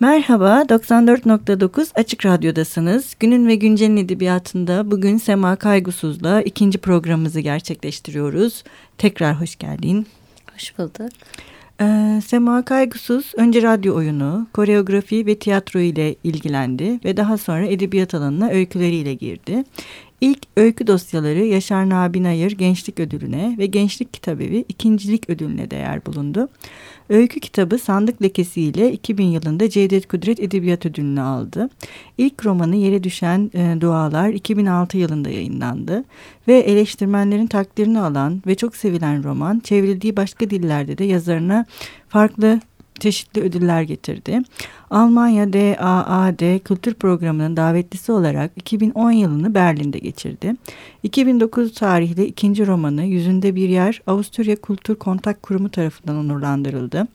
Merhaba, 94.9 Açık Radyo'dasınız. Günün ve Güncel'in edebiyatında bugün Sema Kaygusuz'la ikinci programımızı gerçekleştiriyoruz. Tekrar hoş geldin. Hoş bulduk. Ee, Sema Kaygusuz önce radyo oyunu, koreografi ve tiyatro ile ilgilendi ve daha sonra edebiyat alanına öyküleriyle girdi. İlk öykü dosyaları Yaşar Nabi Nayır Gençlik Ödülü'ne ve Gençlik Kitabevi ikincilik ödülüne değer bulundu. Öykü kitabı Sandık Lekesi ile 2000 yılında Cevdet Kudret Edebiyat Ödülünü aldı. İlk romanı Yere Düşen e, Dualar 2006 yılında yayınlandı ve eleştirmenlerin takdirini alan ve çok sevilen roman çevrildiği başka dillerde de yazarına farklı çeşitli ödüller getirdi. Almanya DAAD Kültür Programı'nın davetlisi olarak 2010 yılını Berlin'de geçirdi. 2009 tarihli ikinci romanı Yüzünde Bir Yer Avusturya Kültür Kontak Kurumu tarafından onurlandırıldı.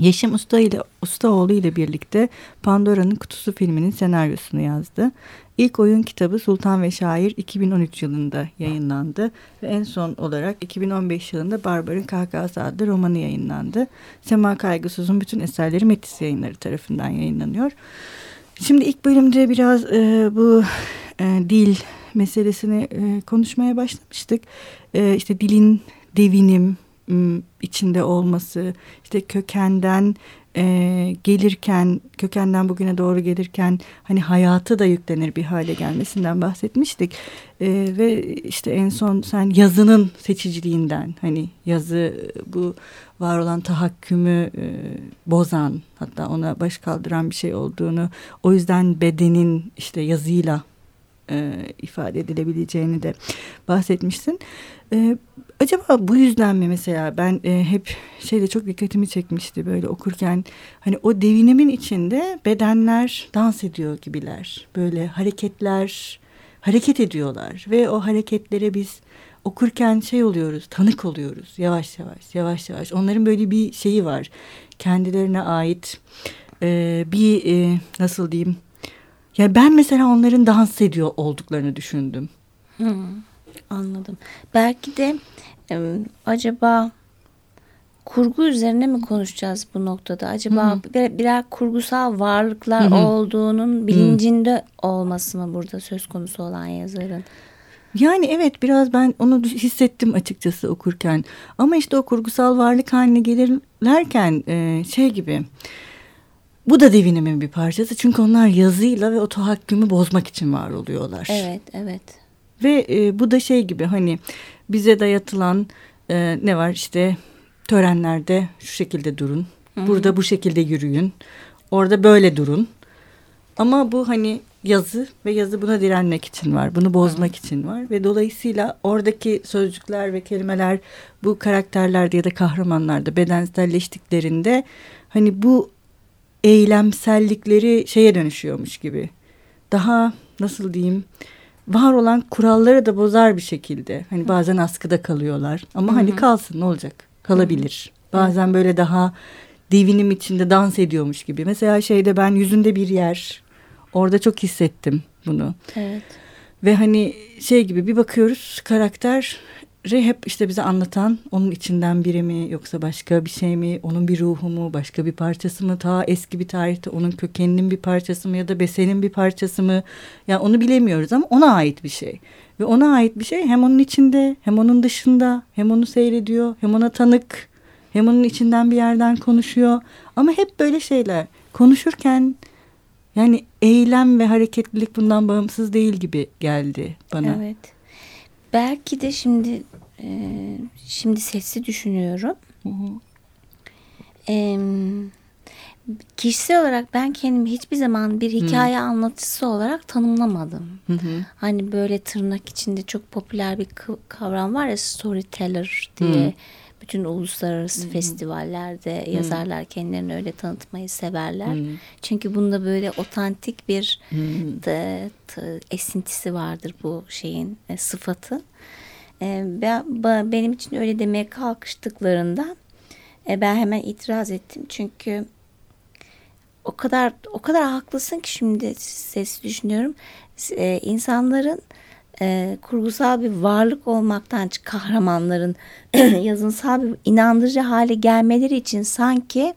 Yeşim Usta ile Ustaoğlu ile birlikte Pandora'nın Kutusu filminin senaryosunu yazdı. İlk oyun kitabı Sultan ve Şair 2013 yılında yayınlandı ve en son olarak 2015 yılında Barbar'ın Kahkahası adlı romanı yayınlandı. Sema Kaygısız'ın bütün eserleri Metis yayınları tarafından yayınlanıyor. Şimdi ilk bölümde biraz e, bu e, dil meselesini e, konuşmaya başlamıştık. E, işte dilin devinim, içinde olması, işte kökenden e, gelirken, kökenden bugüne doğru gelirken hani hayatı da yüklenir bir hale gelmesinden bahsetmiştik. E, ve işte en son sen yazının seçiciliğinden hani yazı bu var olan tahakkümü e, bozan hatta ona baş kaldıran bir şey olduğunu o yüzden bedenin işte yazıyla e, ifade edilebileceğini de bahsetmişsin. E, acaba bu yüzden mi mesela ben e, hep şeyde çok dikkatimi çekmişti böyle okurken hani o devinimin içinde bedenler dans ediyor gibiler. Böyle hareketler hareket ediyorlar ve o hareketlere biz okurken şey oluyoruz, tanık oluyoruz yavaş yavaş, yavaş yavaş. Onların böyle bir şeyi var, kendilerine ait e, bir e, nasıl diyeyim ya ben mesela onların dans ediyor olduklarını düşündüm. Hmm, anladım. Belki de e, acaba kurgu üzerine mi konuşacağız bu noktada? Acaba hmm. bir, birer kurgusal varlıklar hmm. olduğunun bilincinde hmm. olması mı burada söz konusu olan yazarın? Yani evet biraz ben onu hissettim açıkçası okurken. Ama işte o kurgusal varlık haline gelirlerken e, şey gibi bu da devinimin bir parçası. Çünkü onlar yazıyla ve o tahakkümü bozmak için var oluyorlar. Evet, evet. Ve e, bu da şey gibi hani bize dayatılan e, ne var işte törenlerde şu şekilde durun. Hı-hı. Burada bu şekilde yürüyün. Orada böyle durun. Ama bu hani yazı ve yazı buna direnmek için var. Bunu bozmak Hı. için var ve dolayısıyla oradaki sözcükler ve kelimeler bu karakterlerde ya da kahramanlarda bedenselleştiklerinde hani bu eylemsellikleri şeye dönüşüyormuş gibi. Daha nasıl diyeyim var olan kuralları da bozar bir şekilde. Hani bazen askıda kalıyorlar ama Hı-hı. hani kalsın ne olacak? Kalabilir. Hı-hı. Bazen böyle daha devinim içinde dans ediyormuş gibi. Mesela şeyde ben yüzünde bir yer orada çok hissettim bunu. Evet. Ve hani şey gibi bir bakıyoruz karakter hep işte bize anlatan onun içinden biri mi yoksa başka bir şey mi onun bir ruhu mu başka bir parçası mı ta eski bir tarihte onun kökeninin bir parçası mı ya da besenin bir parçası mı yani onu bilemiyoruz ama ona ait bir şey ve ona ait bir şey hem onun içinde hem onun dışında hem onu seyrediyor hem ona tanık hem onun içinden bir yerden konuşuyor ama hep böyle şeyler konuşurken yani eylem ve hareketlilik bundan bağımsız değil gibi geldi bana. Evet. Belki de şimdi e, şimdi sesi düşünüyorum. Hı hı. E, kişisel olarak ben kendimi hiçbir zaman bir hikaye hı. anlatıcısı olarak tanımlamadım. Hı hı. Hani böyle tırnak içinde çok popüler bir kavram var ya storyteller diye. Hı. Bütün uluslararası hı hı. festivallerde hı. yazarlar kendilerini öyle tanıtmayı severler. Hı. Çünkü bunda böyle otantik bir. De, de, esintisi vardır bu şeyin e, sıfatı. E, ben, benim için öyle demeye kalkıştıklarında e, ben hemen itiraz ettim. Çünkü o kadar o kadar haklısın ki şimdi ses düşünüyorum. E, insanların e, kurgusal bir varlık olmaktan kahramanların yazınsal bir inandırıcı hale gelmeleri için sanki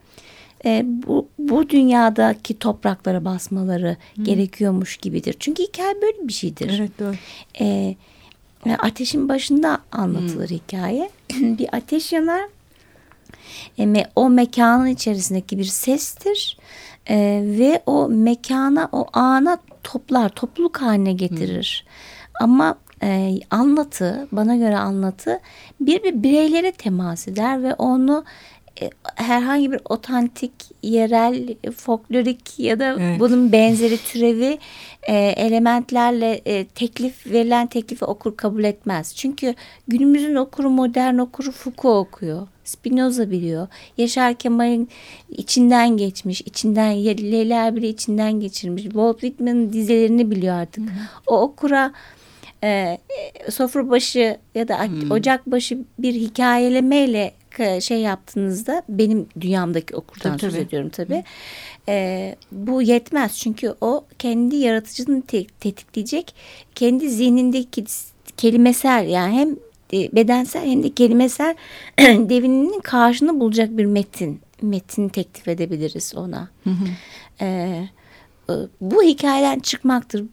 e, bu, bu dünyadaki topraklara basmaları Hı. gerekiyormuş gibidir. Çünkü hikaye böyle bir şeydir. Evet doğru. E, ateşin başında anlatılır Hı. hikaye. bir ateş yanar. E, o mekanın içerisindeki bir sestir. E, ve o mekana, o ana toplar, topluluk haline getirir. Hı. Ama e, anlatı, bana göre anlatı bir bir bireylere temas eder ve onu e, herhangi bir otantik, yerel, folklorik ya da evet. bunun benzeri türevi e, elementlerle e, teklif verilen teklifi okur kabul etmez. Çünkü günümüzün okuru modern okuru Foucault okuyor. Spinoza biliyor. Yaşar Kemal'in içinden geçmiş, içinden Leyla bile içinden geçirmiş. Walt Whitman'ın dizelerini biliyor artık. Hı hı. O okura e, sofra başı ya da hmm. ocak başı bir hikayelemeyle şey yaptığınızda benim dünyamdaki okurdan tabii, söz tabii. ediyorum tabii. E, bu yetmez çünkü o kendi yaratıcılığını te tetikleyecek kendi zihnindeki kelimesel yani hem e, bedensel hem de kelimesel devininin karşını bulacak bir metin metin teklif edebiliriz ona. Hı hı. E, bu hikayeden çıkmaktır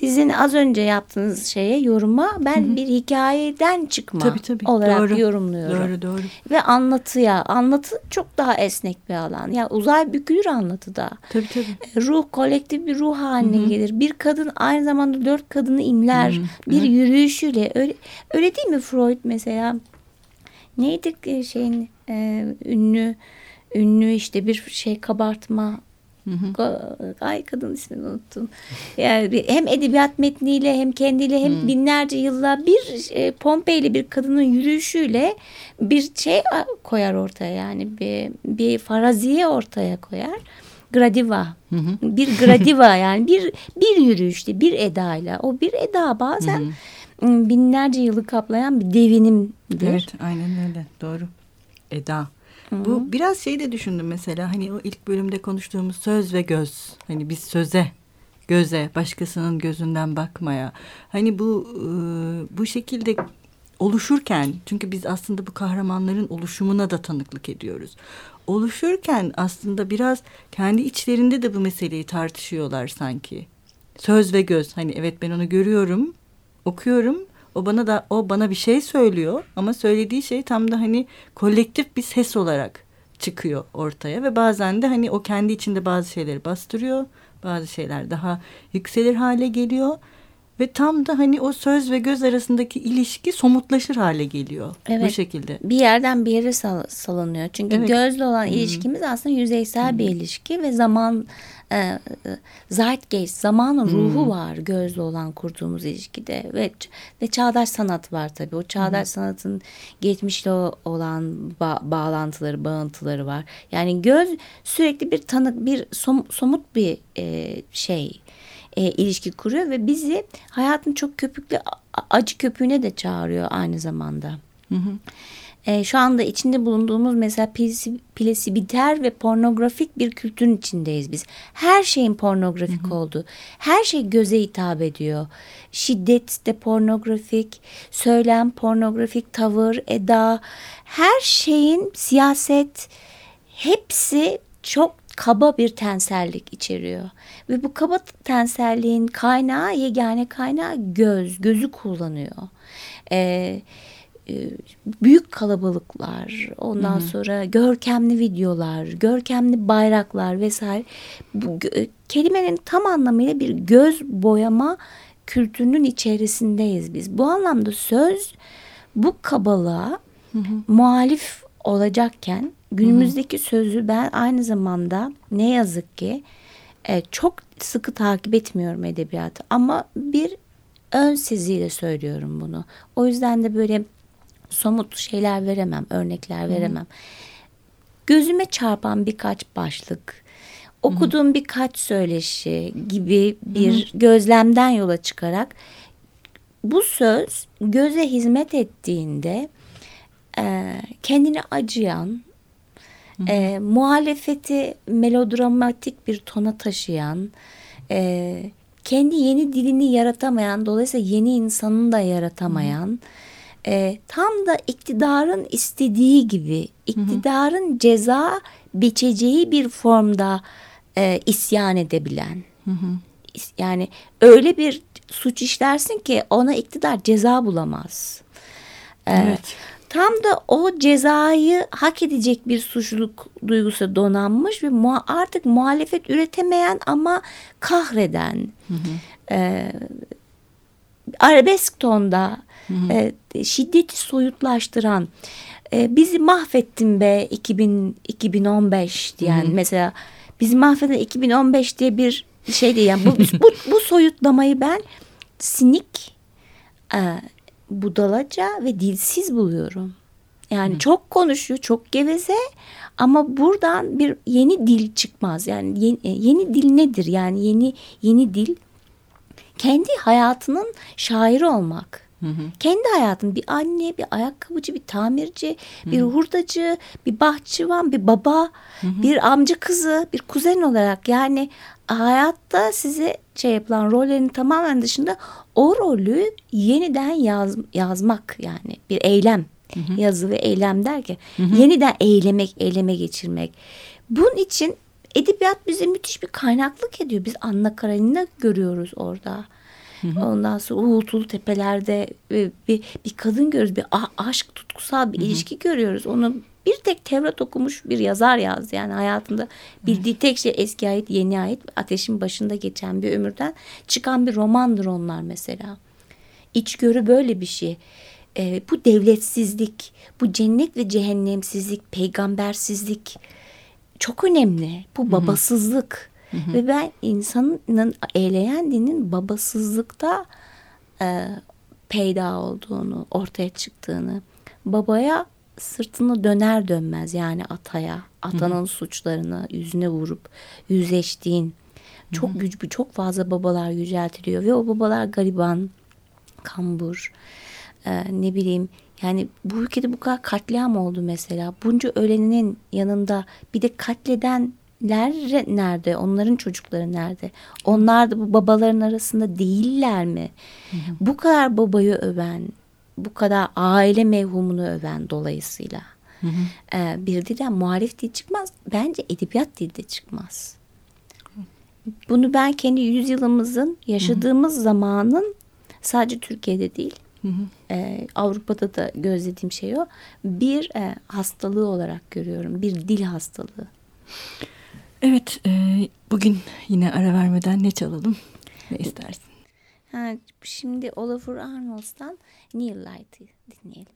sizin az önce yaptığınız şeye yoruma ben Hı -hı. bir hikayeden çıkma tabii, tabii. olarak doğru. yorumluyorum. Doğru doğru. Ve anlatıya anlatı çok daha esnek bir alan. Ya yani uzay bükülür anlatıda. Tabii tabii. E, ruh kolektif bir ruh haline Hı -hı. gelir. Bir kadın aynı zamanda dört kadını imler. Hı -hı. Bir evet. yürüyüşüyle öyle öyle değil mi Freud mesela? Neydi e, şeyin e, ünlü ünlü işte bir şey kabartma Hı hı. Ay kadın ismini unuttum. Yani hem edebiyat metniyle hem kendiyle hem hı. binlerce yılla bir e, Pompeyli bir kadının yürüyüşüyle bir şey koyar ortaya yani bir, bir faraziye ortaya koyar. Gradiva. Hı hı. Bir gradiva yani bir bir yürüyüşte bir edayla. O bir eda bazen hı hı. binlerce yılı kaplayan bir devinimdir. Evet aynen öyle doğru. Eda. Hı-hı. Bu biraz şey de düşündüm mesela hani o ilk bölümde konuştuğumuz söz ve göz. Hani biz söze, göze, başkasının gözünden bakmaya. Hani bu bu şekilde oluşurken çünkü biz aslında bu kahramanların oluşumuna da tanıklık ediyoruz. Oluşurken aslında biraz kendi içlerinde de bu meseleyi tartışıyorlar sanki. Söz ve göz hani evet ben onu görüyorum, okuyorum o bana da o bana bir şey söylüyor ama söylediği şey tam da hani kolektif bir ses olarak çıkıyor ortaya ve bazen de hani o kendi içinde bazı şeyleri bastırıyor. Bazı şeyler daha yükselir hale geliyor ve tam da hani o söz ve göz arasındaki ilişki somutlaşır hale geliyor evet, bu şekilde. Bir yerden bir yere sal salınıyor. Çünkü evet. gözle olan hmm. ilişkimiz aslında yüzeysel hmm. bir ilişki ve zaman e, e, zeitgeist, zamanın hmm. ruhu var gözle olan kurduğumuz ilişkide ve ve çağdaş sanat var tabii. O çağdaş hmm. sanatın geçmişle olan ba bağlantıları, bağıntıları var. Yani göz sürekli bir tanık, bir som somut bir e, şey e, ilişki kuruyor ve bizi hayatın çok köpüklü acı köpüğüne de çağırıyor aynı zamanda. Hı hı. E, şu anda içinde bulunduğumuz mesela plesibiter ve pornografik bir kültürün içindeyiz biz. Her şeyin pornografik hı hı. oldu. Her şey göze hitap ediyor. Şiddet de pornografik, söylem pornografik, tavır, eda, her şeyin siyaset hepsi çok kaba bir tensellik içeriyor. Ve bu kaba tenselliğin kaynağı, yegane kaynağı göz. Gözü kullanıyor. Ee, e, büyük kalabalıklar, ondan Hı-hı. sonra görkemli videolar, görkemli bayraklar vesaire. Bu, kelimenin tam anlamıyla bir göz boyama kültürünün içerisindeyiz biz. Bu anlamda söz bu kabalığa Hı-hı. muhalif olacakken günümüzdeki Hı-hı. sözü ben aynı zamanda ne yazık ki e, çok sıkı takip etmiyorum edebiyatı ama bir ön seziyle söylüyorum bunu. O yüzden de böyle somut şeyler veremem, örnekler veremem. Hı. Gözüme çarpan birkaç başlık, okuduğum Hı. birkaç söyleşi gibi bir Hı. gözlemden yola çıkarak bu söz göze hizmet ettiğinde e, kendini acıyan, e, muhalefeti melodramatik bir tona taşıyan, e, kendi yeni dilini yaratamayan, dolayısıyla yeni insanını da yaratamayan, e, tam da iktidarın istediği gibi, iktidarın ceza biçeceği bir formda e, isyan edebilen. Hı hı. Yani öyle bir suç işlersin ki ona iktidar ceza bulamaz. Evet. Tam da o cezayı hak edecek bir suçluluk duygusu donanmış ve artık muhalefet üretemeyen ama kahreden, hı hı. E, arabesk tonda hı hı. E, şiddeti soyutlaştıran, e, bizi mahvettin be 2000, 2015 diyen hı hı. mesela bizi mahveden 2015 diye bir şey değil yani bu, bu, bu soyutlamayı ben sinik, e, budalaca ve dilsiz buluyorum. Yani Hı. çok konuşuyor, çok geveze ama buradan bir yeni dil çıkmaz. Yani yeni, e, yeni dil nedir? Yani yeni yeni dil kendi hayatının şairi olmak. Hı hı. Kendi hayatın bir anne, bir ayakkabıcı, bir tamirci, hı. bir hurdacı, bir bahçıvan, bir baba, hı hı. bir amca kızı, bir kuzen olarak yani hayatta size şey yapılan rollerin tamamen dışında o rolü yeniden yaz, yazmak yani bir eylem. Hı hı. Yazı ve eylem derken hı hı. yeniden eylemek, eyleme geçirmek. Bunun için edebiyat bize müthiş bir kaynaklık ediyor. Biz Anna Karenina görüyoruz orada. Hı hı. Ondan sonra uğultulu tepelerde bir, bir, bir kadın görüyoruz. Bir aşk tutkusal bir hı hı. ilişki görüyoruz. Onu bir tek Tevrat okumuş bir yazar yazdı. Yani hayatında bildiği tek şey eski ait yeni ait ateşin başında geçen bir ömürden çıkan bir romandır onlar mesela. İçgörü böyle bir şey. Ee, bu devletsizlik, bu cennet ve cehennemsizlik, peygambersizlik çok önemli. Bu babasızlık. Hı hı. Ve ben insanın eğleyen dinin babasızlıkta e, peyda olduğunu, ortaya çıktığını, babaya sırtını döner dönmez yani ataya, atanın Hı-hı. suçlarını yüzüne vurup yüzleştiğin çok güçlü, çok fazla babalar yüceltiliyor ve o babalar gariban, kambur, e, ne bileyim yani bu ülkede bu kadar katliam oldu mesela. Bunca ölenin yanında bir de katledenler nerede? Onların çocukları nerede? Onlar da bu babaların arasında değiller mi? Hı hı. Bu kadar babayı öven, bu kadar aile mevhumunu öven dolayısıyla hı hı. E, bir dilden muhalif dil çıkmaz. Bence edebiyat dilde çıkmaz. Bunu ben kendi yüzyılımızın yaşadığımız hı hı. zamanın sadece Türkiye'de değil hı hı. E, Avrupa'da da gözlediğim şey o. Bir e, hastalığı olarak görüyorum. Bir dil hastalığı. Evet e, bugün yine ara vermeden ne çalalım? Ne istersin? Ha, şimdi Olafur Arnolds'tan Neil Light'ı dinleyelim.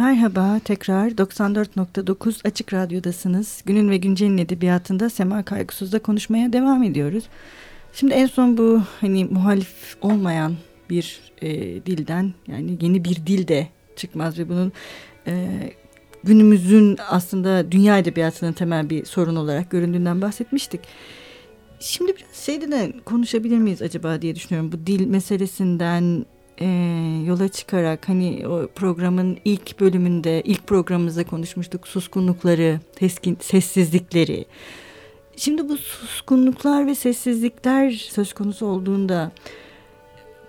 Merhaba tekrar 94.9 Açık Radyo'dasınız. Günün ve Güncel'in edebiyatında Sema Kaygısız'da konuşmaya devam ediyoruz. Şimdi en son bu hani muhalif olmayan bir e, dilden yani yeni bir dil de çıkmaz ve bunun e, günümüzün aslında dünya edebiyatının temel bir sorun olarak göründüğünden bahsetmiştik. Şimdi biraz şeyden konuşabilir miyiz acaba diye düşünüyorum. Bu dil meselesinden e, yola çıkarak hani o programın ilk bölümünde ilk programımızda konuşmuştuk suskunlukları, teskin, sessizlikleri. Şimdi bu suskunluklar ve sessizlikler söz konusu olduğunda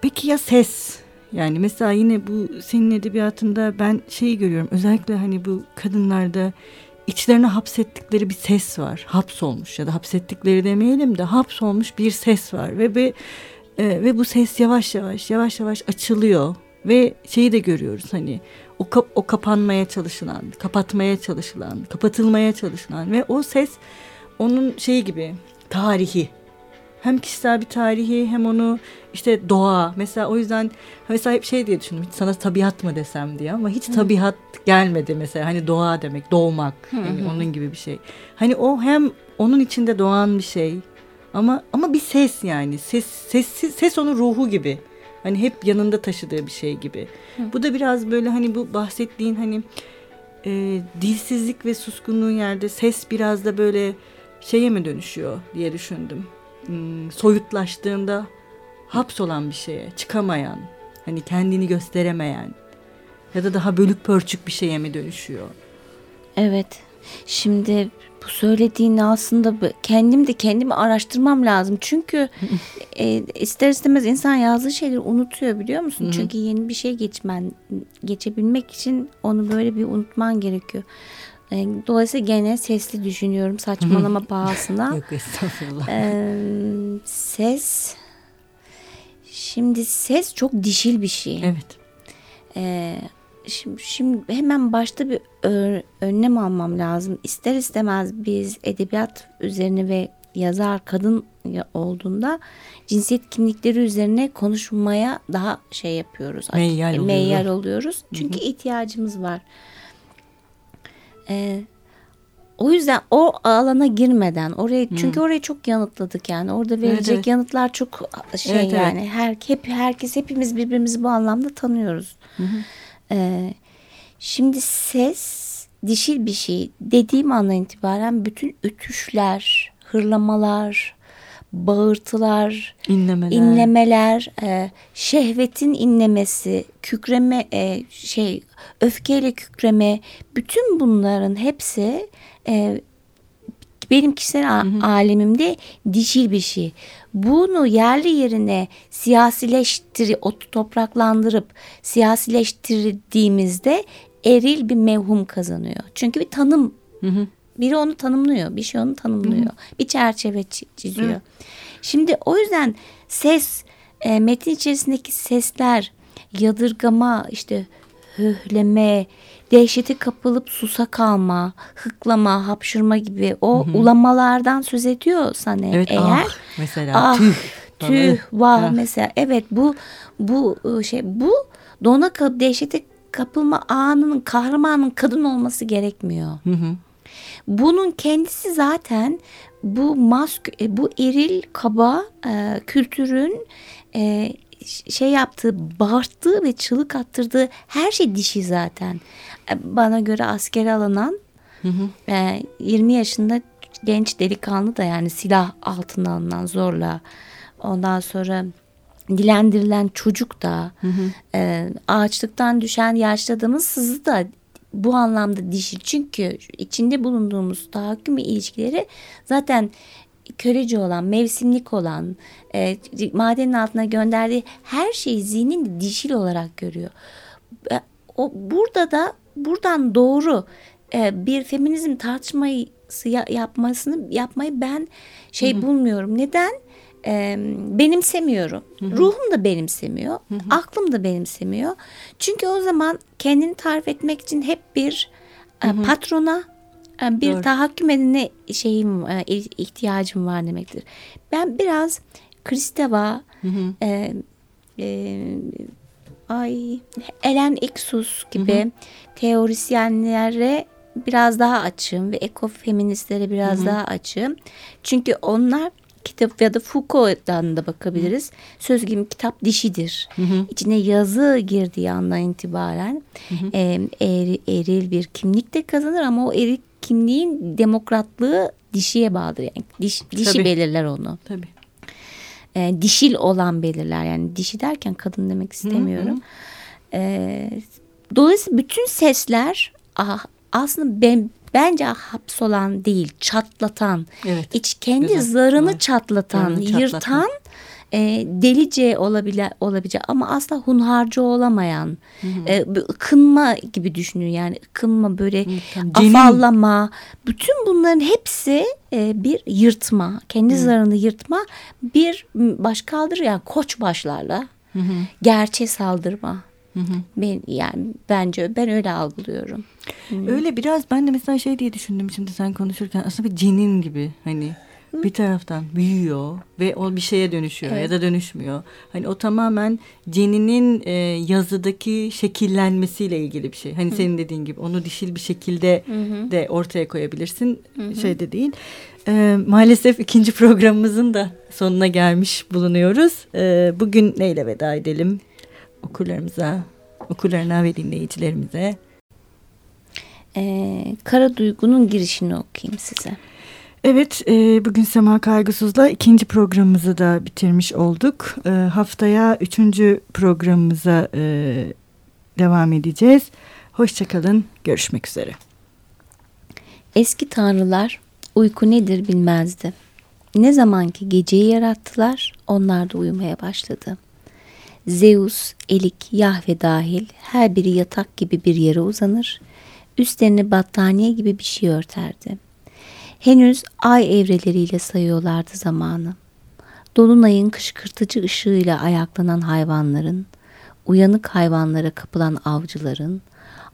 peki ya ses? Yani mesela yine bu senin edebiyatında ben şeyi görüyorum özellikle hani bu kadınlarda içlerine hapsettikleri bir ses var. Hapsolmuş ya da hapsettikleri demeyelim de hapsolmuş bir ses var ve bir e, ve bu ses yavaş yavaş yavaş yavaş açılıyor. Ve şeyi de görüyoruz hani o kap, o kapanmaya çalışılan, kapatmaya çalışılan, kapatılmaya çalışılan ve o ses onun şeyi gibi tarihi. Hem kişisel bir tarihi hem onu işte doğa. Mesela o yüzden mesela hep şey diye düşündüm hiç sana tabiat mı desem? diye ama hiç tabiat gelmedi mesela. Hani doğa demek doğmak yani onun gibi bir şey. Hani o hem onun içinde doğan bir şey ama ama bir ses yani ses ses ses onun ruhu gibi. Hani hep yanında taşıdığı bir şey gibi. Hı. Bu da biraz böyle hani bu bahsettiğin hani e, dilsizlik ve suskunluğun yerde ses biraz da böyle şeye mi dönüşüyor diye düşündüm. Hmm, soyutlaştığında hapsolan bir şeye, çıkamayan, hani kendini gösteremeyen ya da daha bölük pörçük bir şeye mi dönüşüyor? Evet. Şimdi bu söylediğini aslında kendim de kendimi araştırmam lazım. Çünkü e, ister istemez insan yazdığı şeyleri unutuyor biliyor musun? Çünkü yeni bir şey geçmen geçebilmek için onu böyle bir unutman gerekiyor. E, dolayısıyla gene sesli düşünüyorum saçmalama pahasına. Yok estağfurullah. E, ses şimdi ses çok dişil bir şey. Evet. E, şimdi, şimdi hemen başta bir önlem almam lazım. İster istemez biz edebiyat üzerine ve yazar kadın olduğunda cinsiyet kimlikleri üzerine konuşmaya daha şey yapıyoruz. Meyyal, meyyal oluyoruz. Çünkü Hı-hı. ihtiyacımız var. Ee, o yüzden o alana girmeden oraya hmm. çünkü orayı çok yanıtladık yani orada verecek evet, evet. yanıtlar çok şey evet, yani evet. her hep herkes hepimiz birbirimizi bu anlamda tanıyoruz. Hı Ee, şimdi ses dişil bir şey. Dediğim andan itibaren bütün ütüşler, hırlamalar, bağırtılar, inlemeler, inlemeler e, şehvetin inlemesi, kükreme, e, şey öfkeyle kükreme, bütün bunların hepsi e, benim kişisel hı hı. alemimde dişil bir şey. Bunu yerli yerine siyasileştir, topraklandırıp siyasileştirdiğimizde eril bir mevhum kazanıyor. Çünkü bir tanım hı hı. biri onu tanımlıyor, bir şey onu tanımlıyor. Hı hı. Bir çerçeve çiziyor. Hı. Şimdi o yüzden ses e, metin içerisindeki sesler yadırgama işte höhleme, dehşete kapılıp susa kalma, hıklama, hapşırma gibi o hı hı. ulamalardan söz ediyorsan evet, eğer ah, mesela ah, tüh tüh vah ah. mesela evet bu bu ıı, şey bu dona kalıp dehşete kapılma anının kahramanın kadın olması gerekmiyor. Hı hı. Bunun kendisi zaten bu mask e, bu eril kaba e, kültürün e, şey yaptığı, bağırttığı ve çığlık attırdığı her şey dişi zaten. E, bana göre askere alınan hı hı. E, 20 yaşında genç delikanlı da yani silah altına alınan zorla. Ondan sonra dilendirilen çocuk da hı hı. E, ağaçlıktan düşen yaşlı adamın sızı da bu anlamda dişi. Çünkü içinde bulunduğumuz tahakküm ilişkileri zaten köreci olan, mevsimlik olan, e, madenin altına gönderdiği her şeyi zihnin dişil olarak görüyor. E, o burada da buradan doğru e, bir feminizm tartışması yapmasını yapmayı ben şey hı hı. bulmuyorum. Neden? e, benimsemiyorum. Hı hı. Ruhum da benimsemiyor. Hı hı. Aklım da benimsemiyor. Çünkü o zaman kendini tarif etmek için hep bir e, hı hı. patrona e, bir Doğru. tahakküm edine şeyim e, ihtiyacım var demektir. Ben biraz Kristeva hı hı. E, e, ay Ellen Exus gibi hı hı. teorisyenlere biraz daha açığım ve ekofeministlere biraz hı hı. daha açığım. Çünkü onlar kitap ya da Foucault'dan da bakabiliriz. Söz gibi kitap dişidir. Hı hı. İçine yazı girdiği andan itibaren hı hı. E, eri, eril bir kimlik de kazanır ama o eril kimliğin demokratlığı dişiye bağlıdır. Yani diş, dişi Tabii. belirler onu. Tabii. E, dişil olan belirler. Yani dişi derken kadın demek istemiyorum. Hı hı. E, dolayısıyla bütün sesler ah, aslında ben bence hapsolan değil çatlatan evet. iç kendi Güzel. zarını çatlatan zarını yırtan e, delice olabile, olabilecek ama asla hunharcı olamayan hı hı. E, ıkınma gibi düşünüyor yani ıkınma böyle hı, afallama bütün bunların hepsi e, bir yırtma kendi hı. zarını yırtma bir başkadır yani koç başlarla hı hı. gerçe saldırma Hı hı. Ben yani bence ben öyle algılıyorum. Öyle biraz ben de mesela şey diye düşündüm şimdi sen konuşurken aslında bir cenin gibi hani bir taraftan büyüyor ve o bir şeye dönüşüyor evet. ya da dönüşmüyor. Hani o tamamen ceninin e, yazıdaki şekillenmesiyle ilgili bir şey. Hani Hı. senin dediğin gibi onu dişil bir şekilde Hı. de ortaya koyabilirsin. Hı. Şey de değil. E, maalesef ikinci programımızın da sonuna gelmiş bulunuyoruz. E, bugün neyle veda edelim? Okurlarımıza, okurlarına ve dinleyicilerimize. Ee, Kara Duygu'nun girişini okuyayım size. Evet, e, bugün Sema Kaygısız'la ikinci programımızı da bitirmiş olduk. E, haftaya üçüncü programımıza e, devam edeceğiz. Hoşçakalın, görüşmek üzere. Eski tanrılar uyku nedir bilmezdi. Ne zamanki geceyi yarattılar, onlar da uyumaya başladı. Zeus, Elik, Yahve dahil her biri yatak gibi bir yere uzanır, üstlerini battaniye gibi bir şey örterdi.'' Henüz ay evreleriyle sayıyorlardı zamanı. Dolunayın kışkırtıcı ışığıyla ayaklanan hayvanların, uyanık hayvanlara kapılan avcıların,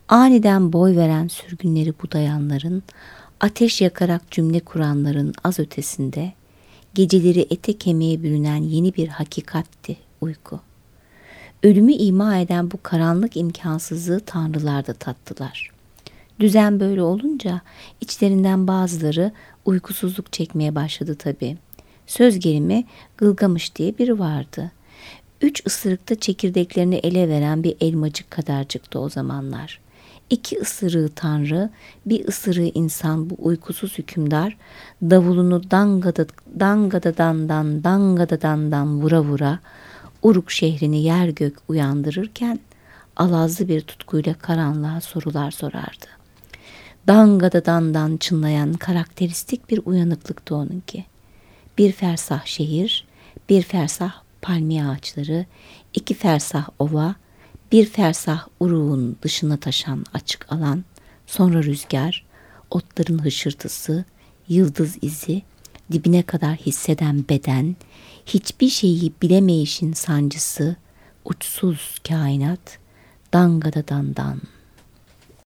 aniden boy veren sürgünleri budayanların, ateş yakarak cümle kuranların az ötesinde, geceleri ete kemiğe bürünen yeni bir hakikatti uyku. Ölümü ima eden bu karanlık imkansızlığı tanrılar da tattılar.'' Düzen böyle olunca içlerinden bazıları uykusuzluk çekmeye başladı tabii. Söz gelimi Gılgamış diye biri vardı. Üç ısırıkta çekirdeklerini ele veren bir elmacık kadarcıktı o zamanlar. İki ısırığı tanrı, bir ısırığı insan bu uykusuz hükümdar davulunu dangada dangada dandan dangada dandan vura vura Uruk şehrini yer gök uyandırırken alazlı bir tutkuyla karanlığa sorular sorardı dangada dandan çınlayan karakteristik bir uyanıklıktı onunki. Bir fersah şehir, bir fersah palmiye ağaçları, iki fersah ova, bir fersah uruğun dışına taşan açık alan, sonra rüzgar, otların hışırtısı, yıldız izi, dibine kadar hisseden beden, hiçbir şeyi bilemeyişin sancısı, uçsuz kainat, dangada dandan.''